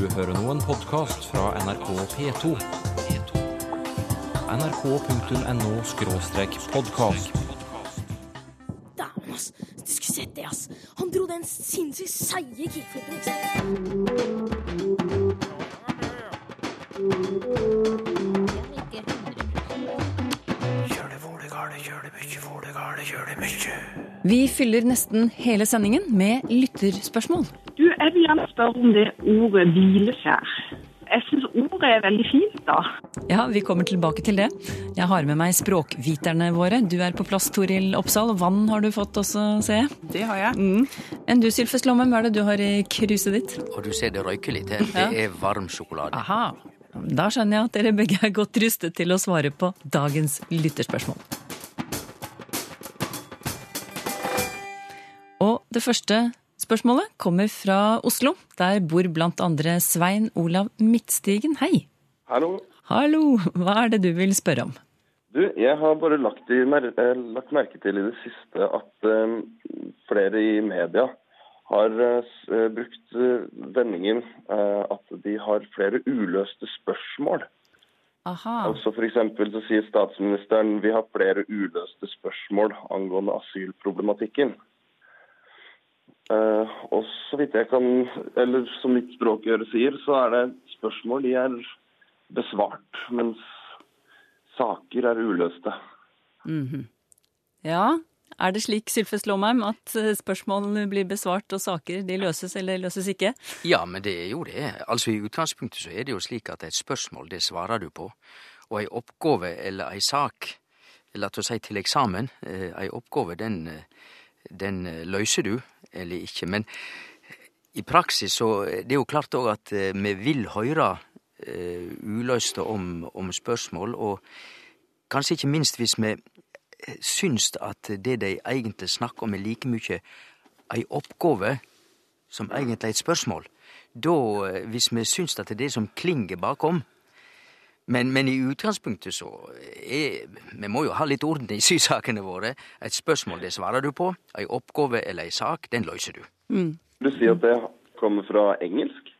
Du hører nå en podkast fra NRK P2. nrk.no-podkast. Dæven, ass. Du skulle sett det, ass. Han dro den sinnssykt seige kickflipen, ikke sant? Vi fyller nesten hele sendingen med lytterspørsmål. Jeg vil gjerne spørre om det ordet hvileskjær. Jeg syns ordet er veldig fint, da. Ja, vi kommer tilbake til det. Jeg har med meg språkviterne våre. Du er på plass, Toril Oppsal. Vann har du fått også, se. Det har jeg. Mm. Enn du, Sylfest Lommen, hva er det du har i kruset ditt? Og du ser det røyker litt her. Det er varm sjokolade. Aha. Da skjønner jeg at dere begge er godt rustet til å svare på dagens lytterspørsmål. Og det første spørsmålet kommer fra Oslo. Der bor blant andre Svein Olav Midtstigen. Hei. Hallo. Hallo, hva er det du vil spørre om? Du, jeg har bare lagt, i, eh, lagt merke til i det siste at eh, flere i media har eh, brukt vendingen at de har flere uløste spørsmål. Aha. Altså for så sier statsministeren vi har flere uløste spørsmål angående asylproblematikken. Eh, og så vidt jeg kan, eller som mitt språkøre sier, så er det spørsmål de er besvart, mens saker er uløste. Ja, er det slik, Sylfest Lomheim, at spørsmålene blir besvart og saker de løses eller løses ikke? Ja, men det er jo det. Altså I utgangspunktet så er det jo slik at et spørsmål, det svarer du på. Og ei oppgave eller ei sak, la oss si til eksamen, eh, ei oppgave den, eh, den eh, løser du eller ikke. Men i praksis så eh, Det er jo klart òg at eh, vi vil høre eh, uløste om, om spørsmål, og kanskje ikke minst hvis vi eh, syns at det de egentlig snakker om er like mye ei oppgave som egentlig et spørsmål. Da, eh, hvis vi syns at det er det som klinger bakom men, men i utgangspunktet så er Vi må jo ha litt orden i sysakene våre. Et spørsmål, det svarer du på. Ei oppgave eller ei sak, den løser du. Du sier at det kommer fra engelsk?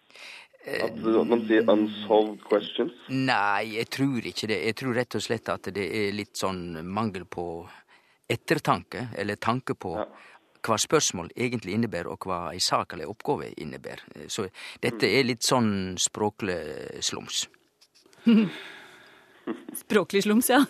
At man sier 'unsolved questions'? Nei, jeg tror ikke det. Jeg tror rett og slett at det er litt sånn mangel på ettertanke, eller tanke på hva spørsmål egentlig innebærer, og hva ei sak eller oppgave innebærer. Så dette er litt sånn språklig slums. Språklig slums, ja.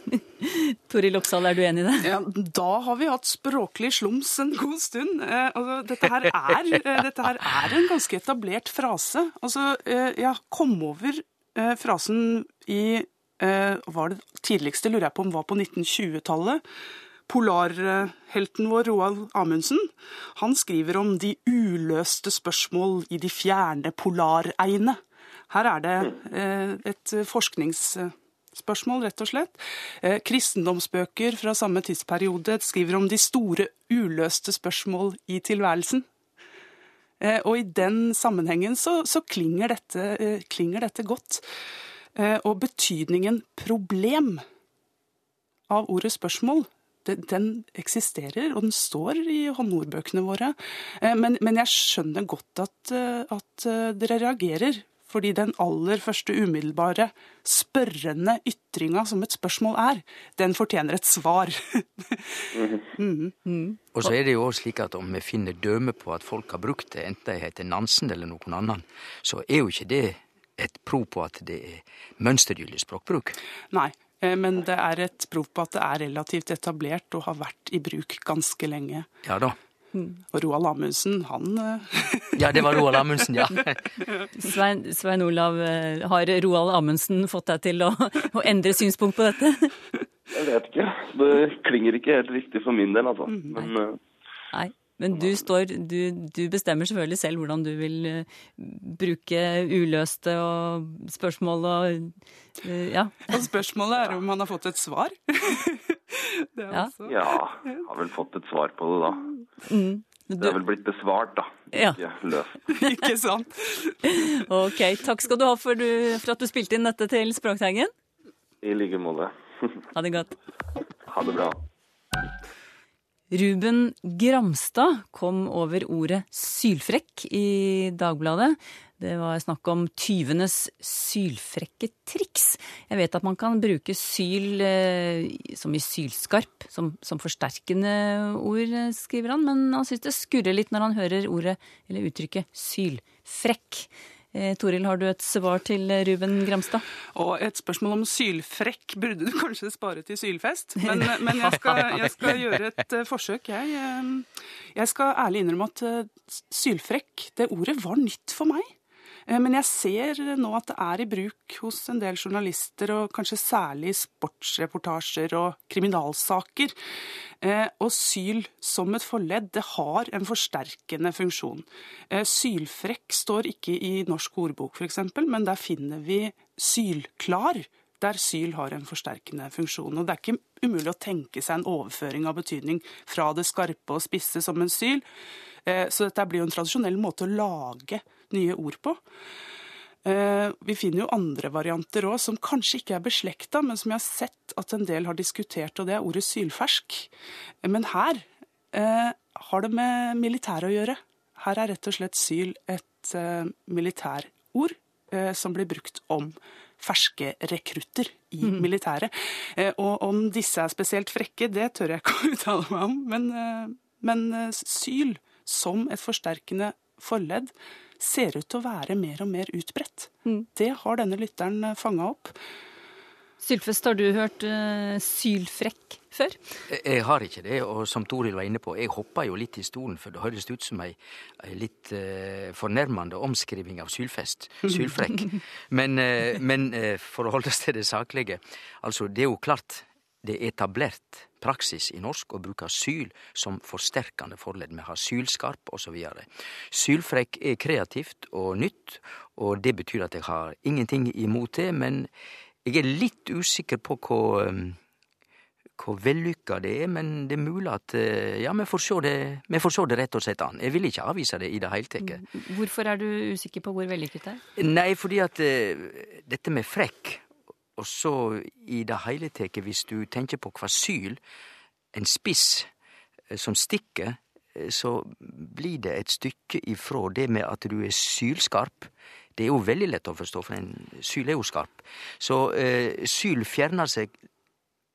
Toril Oppsal, er du enig i det? Ja, da har vi hatt språklig slums en god stund. Eh, altså, dette, her er, eh, dette her er en ganske etablert frase. Altså, eh, jeg kom over eh, frasen i eh, var det tidligste, lurer jeg på om var på 1920-tallet. Polarhelten vår, Roald Amundsen, han skriver om de uløste spørsmål i de fjerne polaregne. Her er det eh, et forskningsspørsmål, rett og slett. Eh, kristendomsbøker fra samme tidsperiode skriver om de store uløste spørsmål i tilværelsen. Eh, og i den sammenhengen så, så klinger, dette, klinger dette godt. Og betydningen problem av ordet spørsmål, den eksisterer, og den står i håndordbøkene våre. Men, men jeg skjønner godt at, at dere reagerer. Fordi den aller første umiddelbare spørrende ytringa som et spørsmål er, den fortjener et svar. Og så er det jo også slik at om vi finner døme på at folk har brukt det, enten de heter Nansen eller noen annen, så er jo ikke det et prov på at det er mønstergyldig språkbruk. Nei, eh, men det er et prov på at det er relativt etablert og har vært i bruk ganske lenge. Ja da. Og Roald Amundsen, han eh, Ja, det var Roald Amundsen, ja. Svein, Svein Olav, eh, har Roald Amundsen fått deg til å, å endre synspunkt på dette? Jeg vet ikke. Det klinger ikke helt riktig for min del, altså. Men eh, Nei. Men du, står, du, du bestemmer selvfølgelig selv hvordan du vil bruke uløste og spørsmål og ja. Og spørsmålet er om han har fått et svar. Det er Ja. Også. ja, har vel fått et svar på det, da. Det Du, er vel blitt besvart, da. Ja. Ikke løst. Ikke sant? ok, takk skal du ha for, du, for at du spilte inn dette til Språkteigen. I like måte. Ha det godt. Ha det bra. Ruben Gramstad kom over ordet sylfrekk i Dagbladet. Det var snakk om tyvenes sylfrekke triks. Jeg vet at man kan bruke syl eh, som i sylskarp, som, som forsterkende ord, eh, skriver han, men han syns det skurrer litt når han hører ordet eller uttrykket sylfrekk. Eh, Toril, har du et svar til Ruben Gramstad? Og et spørsmål om sylfrekk burde du kanskje spare til sylfest. Men, men jeg, skal, jeg, skal, gjøre et uh, forsøk, jeg. Jeg skal ærlig innrømme at sylfrekk, det ordet var nytt for meg. Men jeg ser nå at det er i bruk hos en del journalister, og kanskje særlig sportsreportasjer og kriminalsaker. Og syl som et forledd, det har en forsterkende funksjon. Sylfrekk står ikke i Norsk ordbok f.eks., men der finner vi sylklar der syl har en forsterkende funksjon. Og Det er ikke umulig å tenke seg en overføring av betydning fra det skarpe og spisse som en syl. Så dette blir jo en tradisjonell måte å lage nye ord på. Vi finner jo andre varianter òg, som kanskje ikke er beslekta, men som jeg har sett at en del har diskutert, og det er ordet sylfersk. Men her eh, har det med militæret å gjøre. Her er rett og slett syl et eh, militærord eh, som blir brukt om ferske rekrutter i mm. militæret. Og om disse er spesielt frekke, det tør jeg ikke å uttale meg om, men, men syl som et forsterkende forledd ser ut til å være mer og mer utbredt. Mm. Det har denne lytteren fanga opp. Sylfest, har du hørt uh, sylfrekk før? Jeg har ikke det, og som Toril var inne på, jeg hoppa jo litt i stolen, for det høres ut som ei, ei litt uh, fornærmende omskriving av sylfest. Sylfrekk. men, uh, men for å holde oss til det saklige, altså det er jo klart det er etablert praksis i norsk å bruke syl som forsterkende forledd. Vi har sylskarp osv. Sylfrekk er kreativt og nytt, og det betyr at jeg har ingenting imot det, men jeg er litt usikker på hvor, um, hvor vellykka det er, men det er mulig at uh, ja, vi får se det, vi får se det rett og slett an. Jeg vil ikke avvise det i det hele tatt. Hvorfor er du usikker på hvor vellykket det er? Nei, fordi at uh, dette med frekk og så i det hele tatt, hvis du tenker på hva syl, en spiss eh, som stikker, eh, så blir det et stykke ifra det med at du er sylskarp. Det er jo veldig lett å forstå, for en syl er jo skarp. Så eh, syl fjerner seg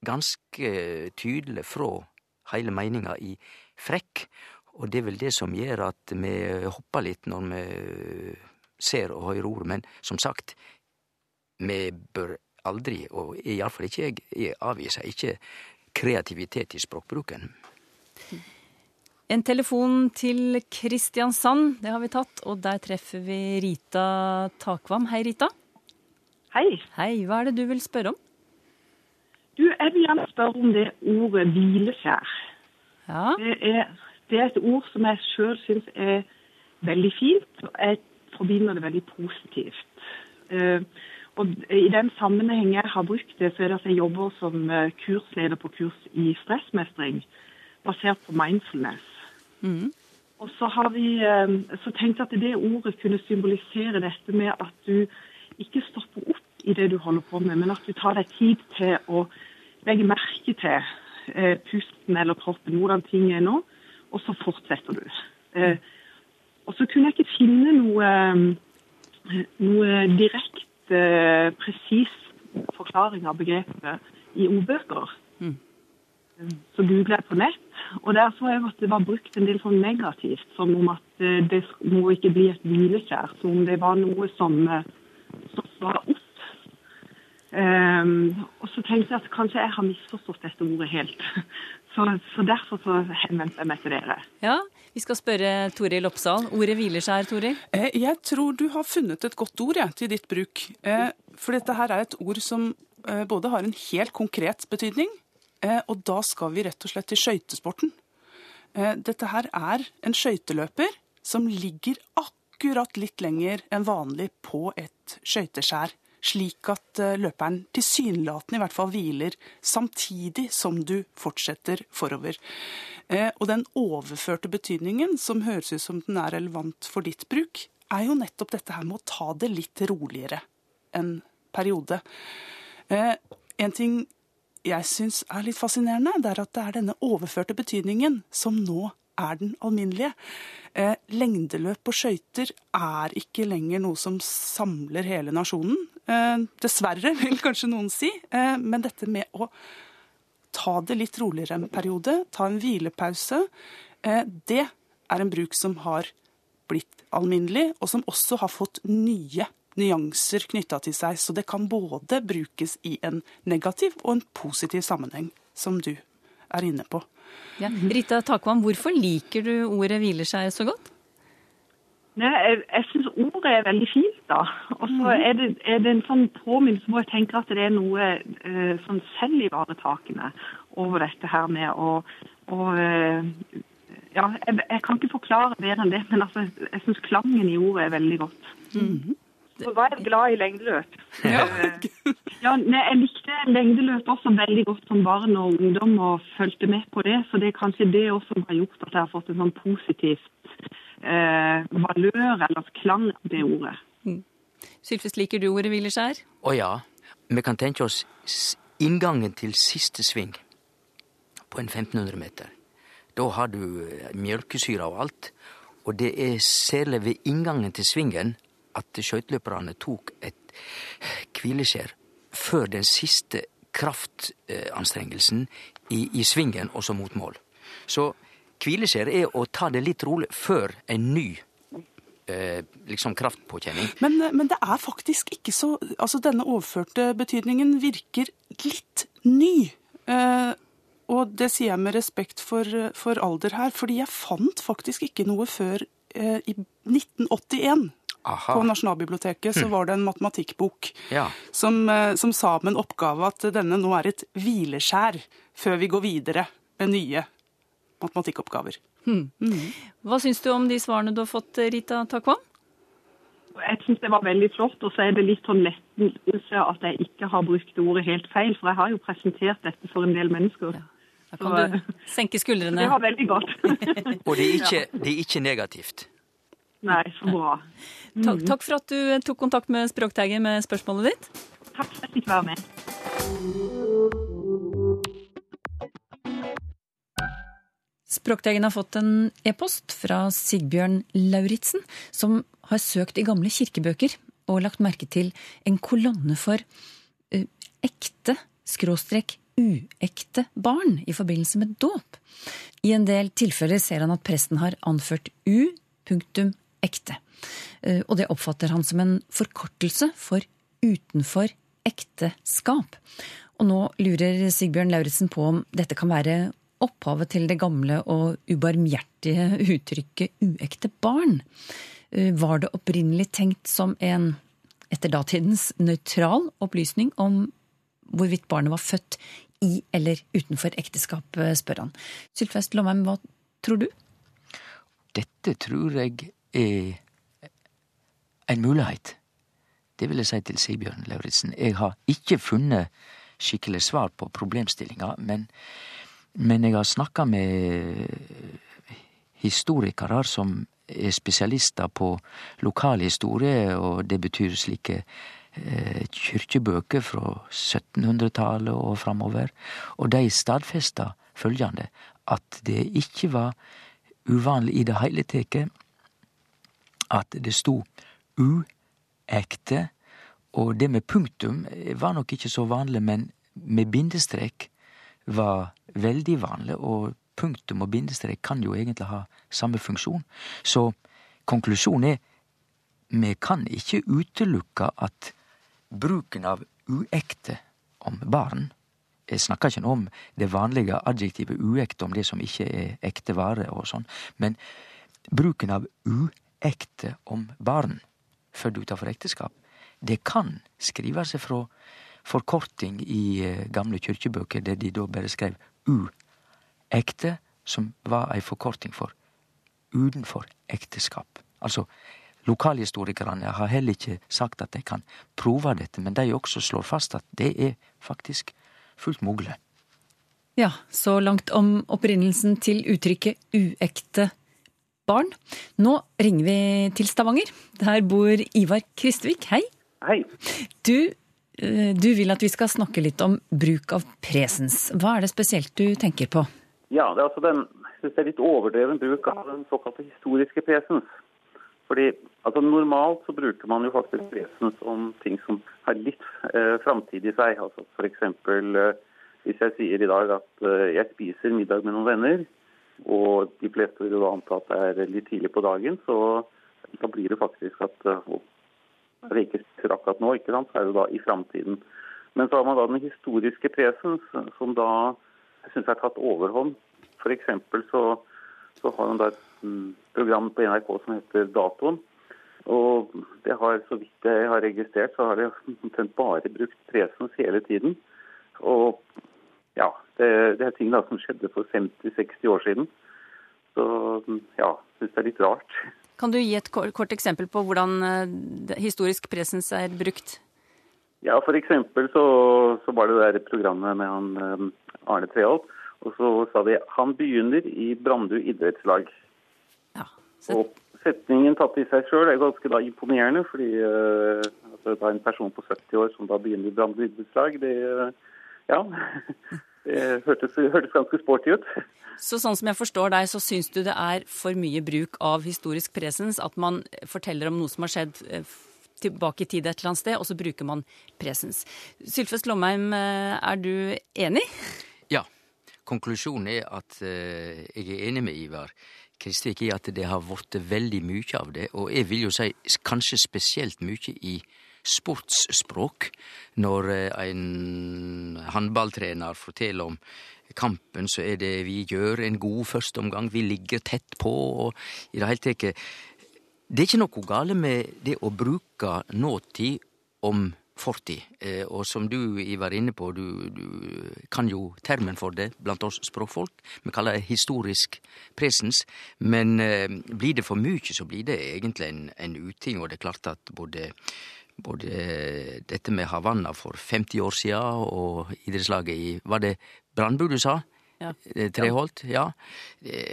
ganske tydelig fra hele meninga i frekk, og det er vel det som gjør at vi hopper litt når vi ser og hører ord. Men som sagt, vi bør aldri, og iallfall ikke jeg, jeg avviser ikke kreativitet i språkbruken. En telefon til Kristiansand, det har vi tatt, og der treffer vi Rita Takvam. Hei, Rita. Hei. Hei, Hva er det du vil spørre om? Du, Jeg vil gjerne spørre om det ordet hvileskjær. Ja. Det, er, det er et ord som jeg sjøl syns er veldig fint, og jeg forbinder det veldig positivt. Uh, og I den sammenheng jeg har brukt det, så er det at jeg jobber som eh, kursleder på kurs i stressmestring, basert på mindfulness. Mm. Og så har vi eh, så tenkt at det ordet kunne symbolisere dette med at du ikke stopper opp i det du holder på med, men at du tar deg tid til å legge merke til eh, pusten eller kroppen, hvordan ting er nå, og så fortsetter du. Eh, og så kunne jeg ikke finne noe, noe direkte uh, presis forklaring av begrepet i ordbøker. Mm. Så googla jeg på nett, og der så jeg at det var brukt en del sånn negativt. Som om at uh, det må ikke bli et hvileskjær. Som om det var noe som uh, stoppa opp. Um, og så tenkte jeg at kanskje jeg har misforstått dette ordet helt. Så, så derfor så henvendte jeg meg til dere. Ja, vi skal spørre Toril Oppsal. Ordet hviler seg her, Toril? Eh, jeg tror du har funnet et godt ord ja, til ditt bruk. Eh, for dette her er et ord som eh, både har en helt konkret betydning, og da skal vi rett og slett til skøytesporten. Dette her er en skøyteløper som ligger akkurat litt lenger enn vanlig på et skøyteskjær slik at løperen tilsynelatende i hvert fall hviler, samtidig som du fortsetter forover. Eh, og den overførte betydningen, som høres ut som den er relevant for ditt bruk, er jo nettopp dette her med å ta det litt roligere en periode. Eh, en ting jeg syns er litt fascinerende, det er at det er denne overførte betydningen som nå er den alminnelige. Eh, lengdeløp på skøyter er ikke lenger noe som samler hele nasjonen. Eh, dessverre, vil kanskje noen si. Eh, men dette med å ta det litt roligere en periode, ta en hvilepause, det er en bruk som har blitt alminnelig, og som også har fått nye nyanser knytta til seg. Så det kan både brukes i en negativ og en positiv sammenheng, som du er inne på. Ja. Rita Takvam, hvorfor liker du ordet hvileskjær så godt? Nei, jeg jeg syns ordet er veldig fint, da. Og så er, det, er det en sånn påminnelse hvor jeg tenker at det er noe eh, sånn selvivaretakende over dette her med å, å eh, Ja, jeg, jeg kan ikke forklare bedre enn det, men altså, jeg syns klangen i ordet er veldig godt. Så var jeg glad i lengdeløp. Ja. Ja, nei, Jeg likte lengdeløp også veldig godt som barn og ungdom og fulgte med på det. Så det er kanskje det også som har gjort at jeg har fått en sånn positivt eh, valør eller klang av det ordet. Sylfest, liker du ordet hvileskjær? Å ja, vi kan tenke oss inngangen til siste sving på en 1500 meter. Da har du eh, mjølkesyre og alt, og det er særlig ved inngangen til svingen at skøyteløperne tok et hvileskjær før den siste kraftanstrengelsen i, i svingen, også mot mål. Så hvileskjær er å ta det litt rolig før en ny eh, liksom kraftpåkjenning. Men, men det er faktisk ikke så Altså, denne overførte betydningen virker litt ny. Eh, og det sier jeg med respekt for, for alder her, fordi jeg fant faktisk ikke noe før eh, i 1981. Aha. På Nasjonalbiblioteket så var det en matematikkbok Ja. som, eh, som sa med en oppgave at denne nå er et hvileskjær før vi går videre med nye matematikkoppgaver. Hva syns du om de svarene du har fått, Rita Takvam? Jeg syns det var veldig flott, og så er det litt sånn lettelse at jeg ikke har brukt ordet helt feil, for jeg har jo presentert dette for en del mennesker. Da kan du senke skuldrene. Det var veldig godt. Og det er ikke, det er ikke negativt. Nei, så bra. Takk, takk for at du tok kontakt med Språkteigen med spørsmålet ditt. Takk for at jeg fikk være med. Språkteigen har fått en e-post fra Sigbjørn Lauritzen, som har søkt i gamle kirkebøker og lagt merke til en kolonne for uh, ekte skråstrek uekte barn i forbindelse med dåp. I en del tilfeller ser han at presten har anført u punktum ekte. Eh, Og det oppfatter han som en forkortelse for utenfor ekteskap. Og nå lurer Sigbjørn Lauritzen på om dette kan være opphavet til det gamle og ubarmhjertige uttrykket uekte barn. Eh, Var det opprinnelig tenkt som en, etter datidens, nøytral opplysning om hvorvidt barnet var født i eller utenfor ekteskap, spør han. Sylfest Lomheim, hva tror du? Dette tror jeg er en mulighet. Det vil jeg si til Sigbjørn Lauritzen. Jeg har ikke funnet skikkelig svar på problemstillinga, men, men jeg har snakka med historikere som er spesialister på lokalhistorie, og det betyr slike eh, kyrkjebøker fra 1700-tallet og framover, og de stadfesta følgende at det ikke var uvanlig i det hele teke at det sto uekte, og det med punktum var nok ikke så vanlig, men med bindestrek var veldig vanlig, og punktum og bindestrek kan jo egentlig ha samme funksjon. Så konklusjonen er vi kan ikke utelukke at bruken av uekte om barn Jeg snakker ikke om det vanlige adjektivet uekte, om det som ikke er ekte vare og sånn, men bruken av uekte om barn født utenfor ekteskap, det kan skrive seg fra forkorting i eh, gamle kyrkjebøker, der de da bare skrev uekte, som var ei forkorting for utenfor ekteskap. Altså, lokalhistorikerne har heller ikke sagt at de kan prove dette, men de også slår fast at det er faktisk fullt mulig. Ja, så langt om opprinnelsen til uttrykket uekte barn. Nå ringer vi til Stavanger. Der bor Ivar Kristvik. Hei. Hei. Du Eh, du vil at vi skal snakke litt om bruk av presens. Hva er det spesielt du tenker på? Ja, det er altså den, synes det er litt overdreven bruk av den såkalte historiske presens. Fordi altså Normalt så bruker man jo faktisk presens om ting som har litt eh, framtid i seg. Altså F.eks. Eh, hvis jeg sier i dag at eh, jeg spiser middag med noen venner, og de fleste vil jo anta at det er litt tidlig på dagen, så da blir det faktisk at eh, det ikke spiser akkurat nå, ikke sant? så er det da i framtiden. Men så har man da den historiske presens, som da jeg syns har tatt overhånd. F.eks. Så, så har man da et mm, program på NRK som heter Datoen. Og det har, så vidt jeg har registrert, så har de bare brukt presens hele tiden. Og ja, det, det er ting da som skjedde for 50-60 år siden. Så ja, syns det er litt rart. Kan du gi et kort eksempel på hvordan eh, historisk presens er brukt? Ja, eksempel så, så var det der programmet med han eh, Arne Treholt. Og så sa de han begynner i Brandu idrettslag. Ja, så... Og setningen tatt i seg sjøl er ganske da imponerende, fordi uh, altså, da en person på 70 år som da begynner i Brandu idrettslag, det uh, ja, hørtes, hørtes ganske sporty ut. Så sånn som jeg forstår deg, så syns du det er for mye bruk av historisk presens? At man forteller om noe som har skjedd eh, tilbake i tid et eller annet sted, og så bruker man presens. Sylfest Lomheim, er du enig? Ja. Konklusjonen er at uh, jeg er enig med Ivar Kristik i at det har blitt veldig mye av det. Og jeg vil jo si kanskje spesielt mye i sportsspråk, når uh, en håndballtrener forteller om kampen, så er det vi gjør en god førsteomgang, vi ligger tett på, og i det hele tatt Det er ikke noe gale med det å bruke nåtid om fortid. Eh, og som du var inne på, du, du, kan jo termen for det blant oss språkfolk. Vi kaller det historisk presens. Men eh, blir det for mye, så blir det egentlig en, en uting. Og det er klart at både, både dette med Havanna for 50 år siden og idrettslaget i Var det Brandbu du sa? Ja. Eh, Treholt? Ja. Det,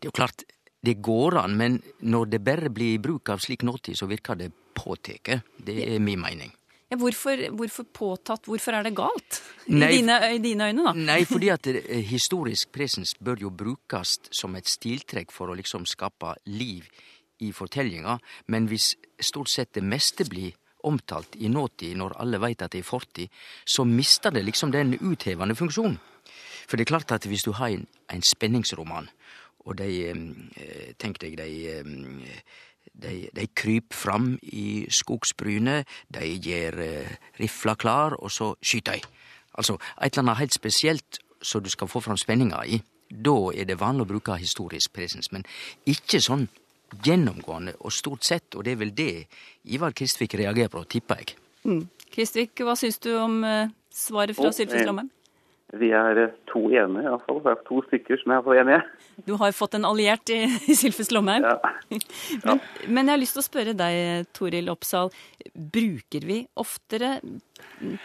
det er jo klart, det går an, men når det bare blir bruk av slik nåtid, så virker det påtatt. Det er min mening. Ja, hvorfor, hvorfor, påtatt? Hvorfor er det galt? Nei, I, dine, I, dine, øyne, da? Nei, fordi at eh, historisk presens bør jo brukes som et stiltrekk for å liksom skape liv i fortellinga. Men hvis stort sett det meste blir omtalt i nåtid, når alle veit at det er fortid, så mister det liksom den uthevende funksjonen. For det er klart at hvis du har en, en spenningsroman, og de eh, Tenk deg de de, de kryper fram i skogsbrynet, de gjør eh, rifla klar, og så skyter de. Altså et eller annet helt spesielt som du skal få fram spenninga i. Da er det vanlig å bruke historisk presens, men ikke sånn gjennomgående og stort sett, og det er vel det Ivar Kristvik reagerer på, tipper jeg. Mm. Kristvik, hva syns du om uh, svaret fra Sylfest Lomheim? Vi er eh, to enige, iallfall. Det er to stykker som er for enige. Du har fått en alliert i, Sylfest Lomheim. Ja. Men, men, jeg har lyst til å spørre deg, Toril Oppsal. Bruker vi oftere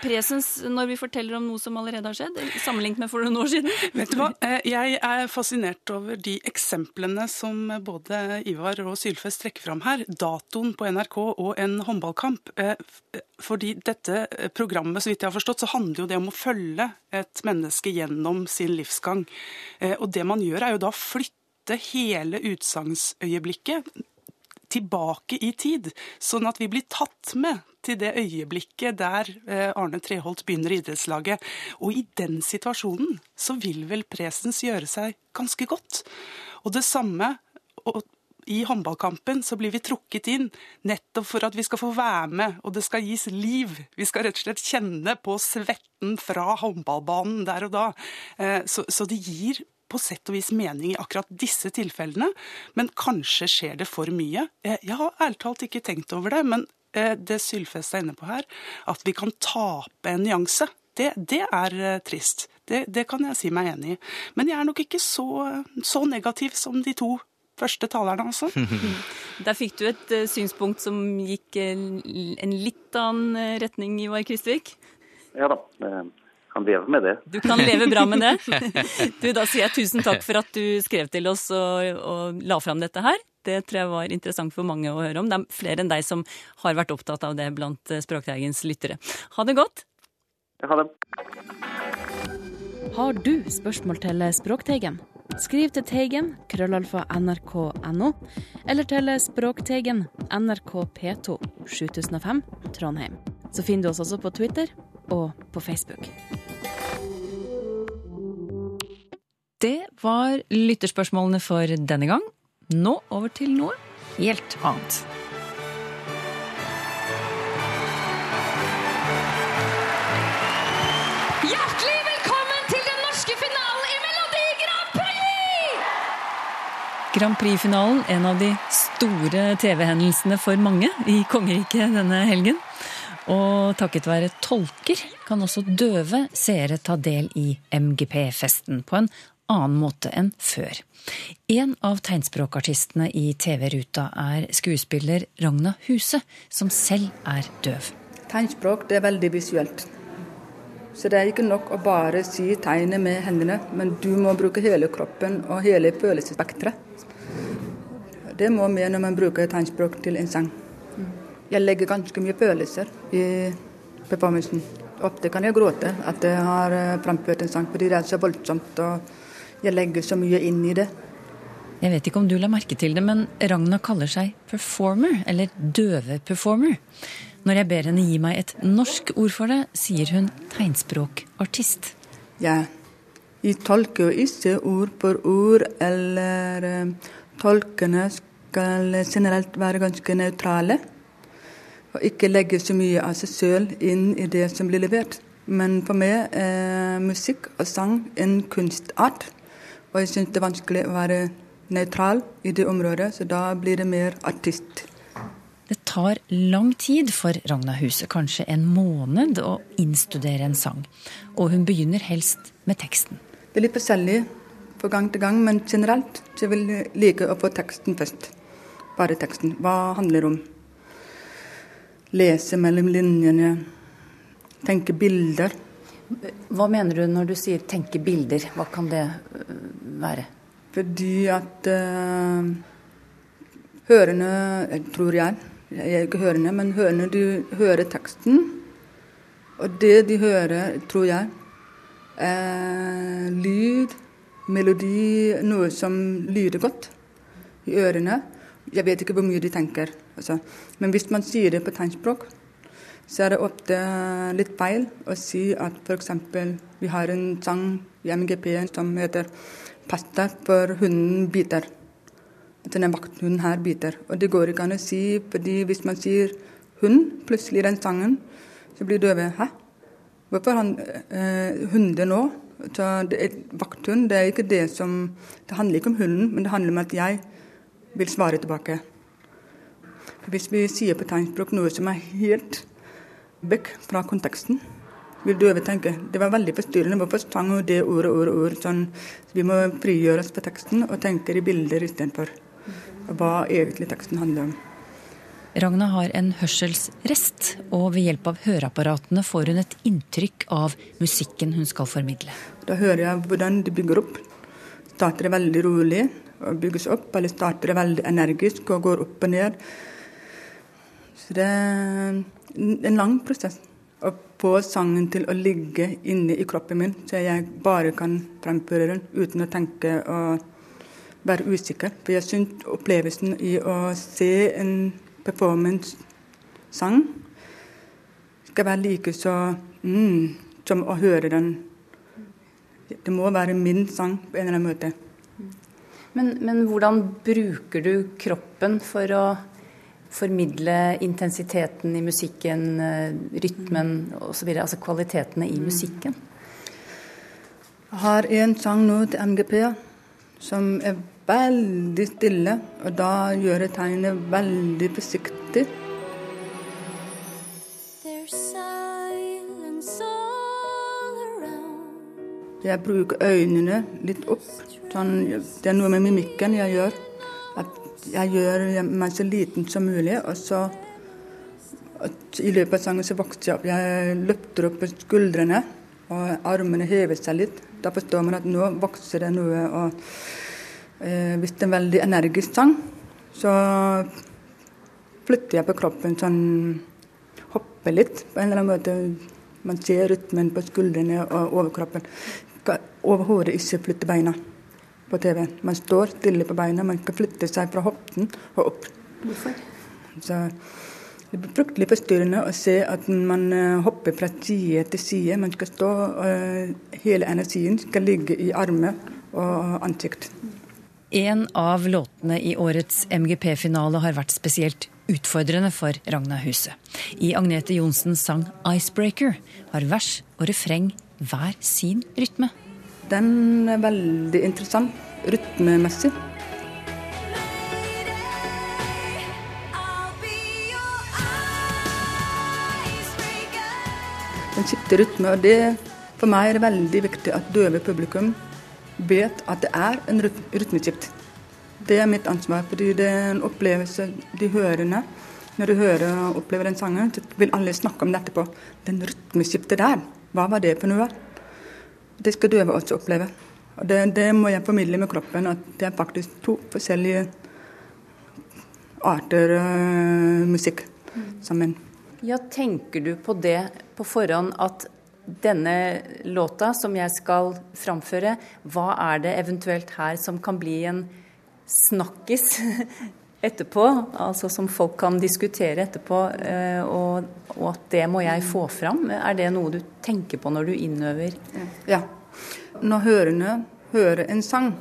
presens når vi forteller om noe som allerede har skjedd, sammenlignet med for noen år siden? Vet du hva, eh, Jeg er fascinert over de eksemplene som både Ivar og Sylfest trekker fram her. Datoen på NRK og en håndballkamp. Eh, fordi dette programmet, så vidt jeg har forstått, så handler jo det om å følge et menneske gjennom sin livsgang. Eh, og det man gjør, er jo da å flytte hele utsagnsøyeblikket tilbake i tid, sånn at vi blir tatt med til det øyeblikket der eh, Arne Treholt begynner i idrettslaget. Og i den situasjonen så vil vel presens gjøre seg ganske godt. Og det samme og i håndballkampen så blir vi trukket inn nettopp for at vi skal få være med, og det skal gis liv. Vi skal rett og slett kjenne på svetten fra håndballbanen der og da. Eh, så, det gir på sett og vis mening i akkurat disse tilfellene, men kanskje skjer det for mye. Eh, jeg har ærlig talt ikke tenkt over det, men eh, det Sylfest er inne på her, at vi kan tape en nyanse, det, det er eh, trist. Det, det, kan jeg si meg enig i. Men jeg er nok ikke så, så negativ som de to første talerne, altså. Der fikk du et synspunkt som gikk en litt annen retning, Ivar Kristvik? Ja da kan leve med det. Du kan leve bra med det. Du, da sier jeg tusen takk for at du skrev til oss og, og la fram dette her. Det tror jeg var interessant for mange å høre om. Det er flere enn deg som har vært opptatt av det blant eh, Språkteigens lyttere. Ha det godt! Ha det. Har du spørsmål til Språkteigen? Skriv til Teigen, krøllalfa nrk.no, eller til Språkteigen, NRK P2, 7005, Trondheim. Så finner du oss også på Twitter og på Facebook. Det var lytterspørsmålene for denne gang. Nå over til noe helt annet. Hjertelig velkommen til den norske finalen i Melodi Grand Prix! Grand Prix-finalen, en av de store TV-hendelsene for mange i kongeriket denne helgen. Og takket være tolker kan også døve seere ta del i MGP-festen på en annen måte enn før. En av tegnspråkartistene i TV-ruta er skuespiller Ragna Huse, som selv er døv. Tegnspråk er veldig visuelt. Så det er ikke nok å bare si tegnet med hendene, men du må bruke hele kroppen og hele følelsesspekteret. Det må med når man bruker tegnspråk til en sang. Jeg legger ganske mye følelser i performancen. Ofte kan jeg gråte at jeg har eh, framført en sang, fordi det er så voldsomt. og Jeg legger så mye inn i det. Jeg vet ikke om du la merke til det, men Ragna kaller seg performer, eller døve-performer. Når jeg ber henne gi meg et norsk ord for det, sier hun tegnspråkartist. Ja. Jeg tolker jo ikke ord for ord, eller eh, tolkene skal generelt være ganske nøytrale. Og ikke legge så mye av seg selv inn i det som blir levert. Men for meg er musikk og sang en kunstart. Og jeg syns det er vanskelig å være nøytral i det området, så da blir det mer artist. Det tar lang tid for Ragna Huse, kanskje en måned, å innstudere en sang. Og hun begynner helst med teksten. Det er litt forskjellig fra gang til gang, men generelt så vil jeg like å få teksten først. Bare teksten. Hva handler det om? Lese mellom linjene. Tenke bilder. Hva mener du når du sier 'tenke bilder'? Hva kan det øh, være? Fordi at uh, hørende Tror jeg. Jeg er ikke hørende, men hørende de hører teksten. Og det de hører, tror jeg, er lyd, melodi, noe som lyder godt i ørene. Jeg vet ikke hvor mye de tenker. Altså. Men hvis man sier det på tegnspråk, så er det ofte litt feil å si at f.eks. vi har en sang i MGP som heter 'Pasta for hunden biter'. Denne vakthunden her biter. Og det går ikke an å si, fordi hvis man sier 'hund' plutselig i den sangen, så blir døve 'hæ? Hvorfor han eh, hunder nå?' Så det er vakthund, det er ikke det som Det handler ikke om hunden, men det handler om at jeg vil svare tilbake. Hvis vi sier på tegnspråk noe som er helt vekk fra konteksten, vil døve tenke det var veldig forstyrrende. Hvorfor sang hun det ordet, ordet, ord? Sånn, så vi må frigjøre oss fra teksten og tenke i bilder istedenfor. Hva egentlig teksten handler om. Ragna har en hørselsrest, og ved hjelp av høreapparatene får hun et inntrykk av musikken hun skal formidle. Da hører jeg hvordan de bygger opp. Starter det veldig rolig og bygges opp, eller starter det veldig energisk og går opp og ned. Så det er en lang prosess å få sangen til å ligge inne i kroppen min, så jeg bare kan fremføre den uten å tenke og være usikker. For jeg syns opplevelsen i å se en performance-sang skal være like så mm, som å høre den. Det må være min sang på en eller annen måte. Men, men hvordan bruker du kroppen for å formidle intensiteten i musikken, eh, rytmen osv., altså kvalitetene i musikken? Jeg har en sang nå til MGP som er veldig stille, og da gjør jeg tegnet veldig forsiktig. Jeg bruker øynene litt opp. Sånn, det er noe med mimikken jeg gjør. Jeg gjør meg så liten som mulig. Og så i løpet av sangen så vokser jeg opp. Jeg løfter opp skuldrene, og armene hever seg litt. Da forstår man at nå vokser det noe. og eh, Hvis det er en veldig energisk sang, så flytter jeg på kroppen sånn Hopper litt på en eller annen måte. Man ser rytmen på skuldrene og overkroppen. Overhodet ikke flytte beina på TV. Man står stille på beina, man kan flytte seg fra hoften og opp. Hvorfor? Så det blir fryktelig forstyrrende å se at man eh, hopper fra side til side. Man skal stå, og hele energien skal ligge i armer og ansikt. En av låtene i årets MGP-finale har vært spesielt utfordrende for Ragna Huset. I Agnete Johnsens sang 'Icebreaker' har vers og refreng hver sin rytme. Den er veldig interessant rytmemessig. Den skifter rytme, og det, for meg er det veldig viktig at døve publikum vet at det er en rytmeskift. Det er mitt ansvar, fordi det er en opplevelse de hørende Når du hører og opplever den sangen, så vil alle snakke om det etterpå. Den rytmeskiftet der, hva var det for noe? Det skal døve også oppleve. Og det, det, må jeg formidle med kroppen, at det er faktisk to forskjellige arter uh, musikk sammen. Ja, Tenker du på det på forhånd at denne låta som jeg skal framføre, hva er det eventuelt her som kan bli en snakkis etterpå? Altså som folk kan diskutere etterpå, eh, og, og at det må jeg få fram? Er det noe du tenker på når du innøver? Ja. Når hørende hører en sang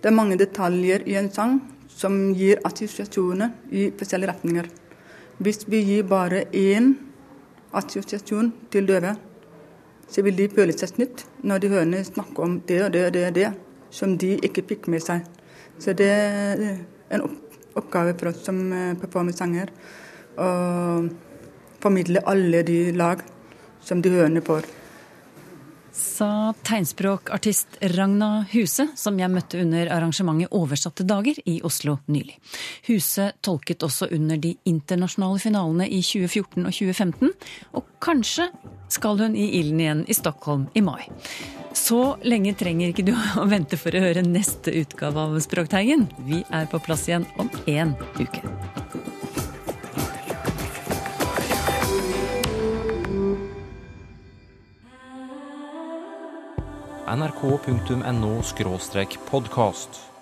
Det er mange detaljer i en sang som gir assosiasjoner i forskjellige retninger. Hvis vi gir bare én assosiasjon til døve, så vil de føle seg snytt når de hørende snakker om det og det og det, og det som de ikke fikk med seg. Så det en oppgave for oss som eh, performer sanger å formidle alle de lag som de hørende får. Sa tegnspråkartist Ragna Huse, som jeg møtte under arrangementet Oversatte dager i Oslo nylig. Huse tolket også under de internasjonale finalene i 2014 og 2015, og kanskje skal hun i ilden igjen i Stockholm i mai. Så lenge trenger ikke du å vente for å høre neste utgave av Språkteigen. Vi er på plass igjen om én uke. nrk.no podkast.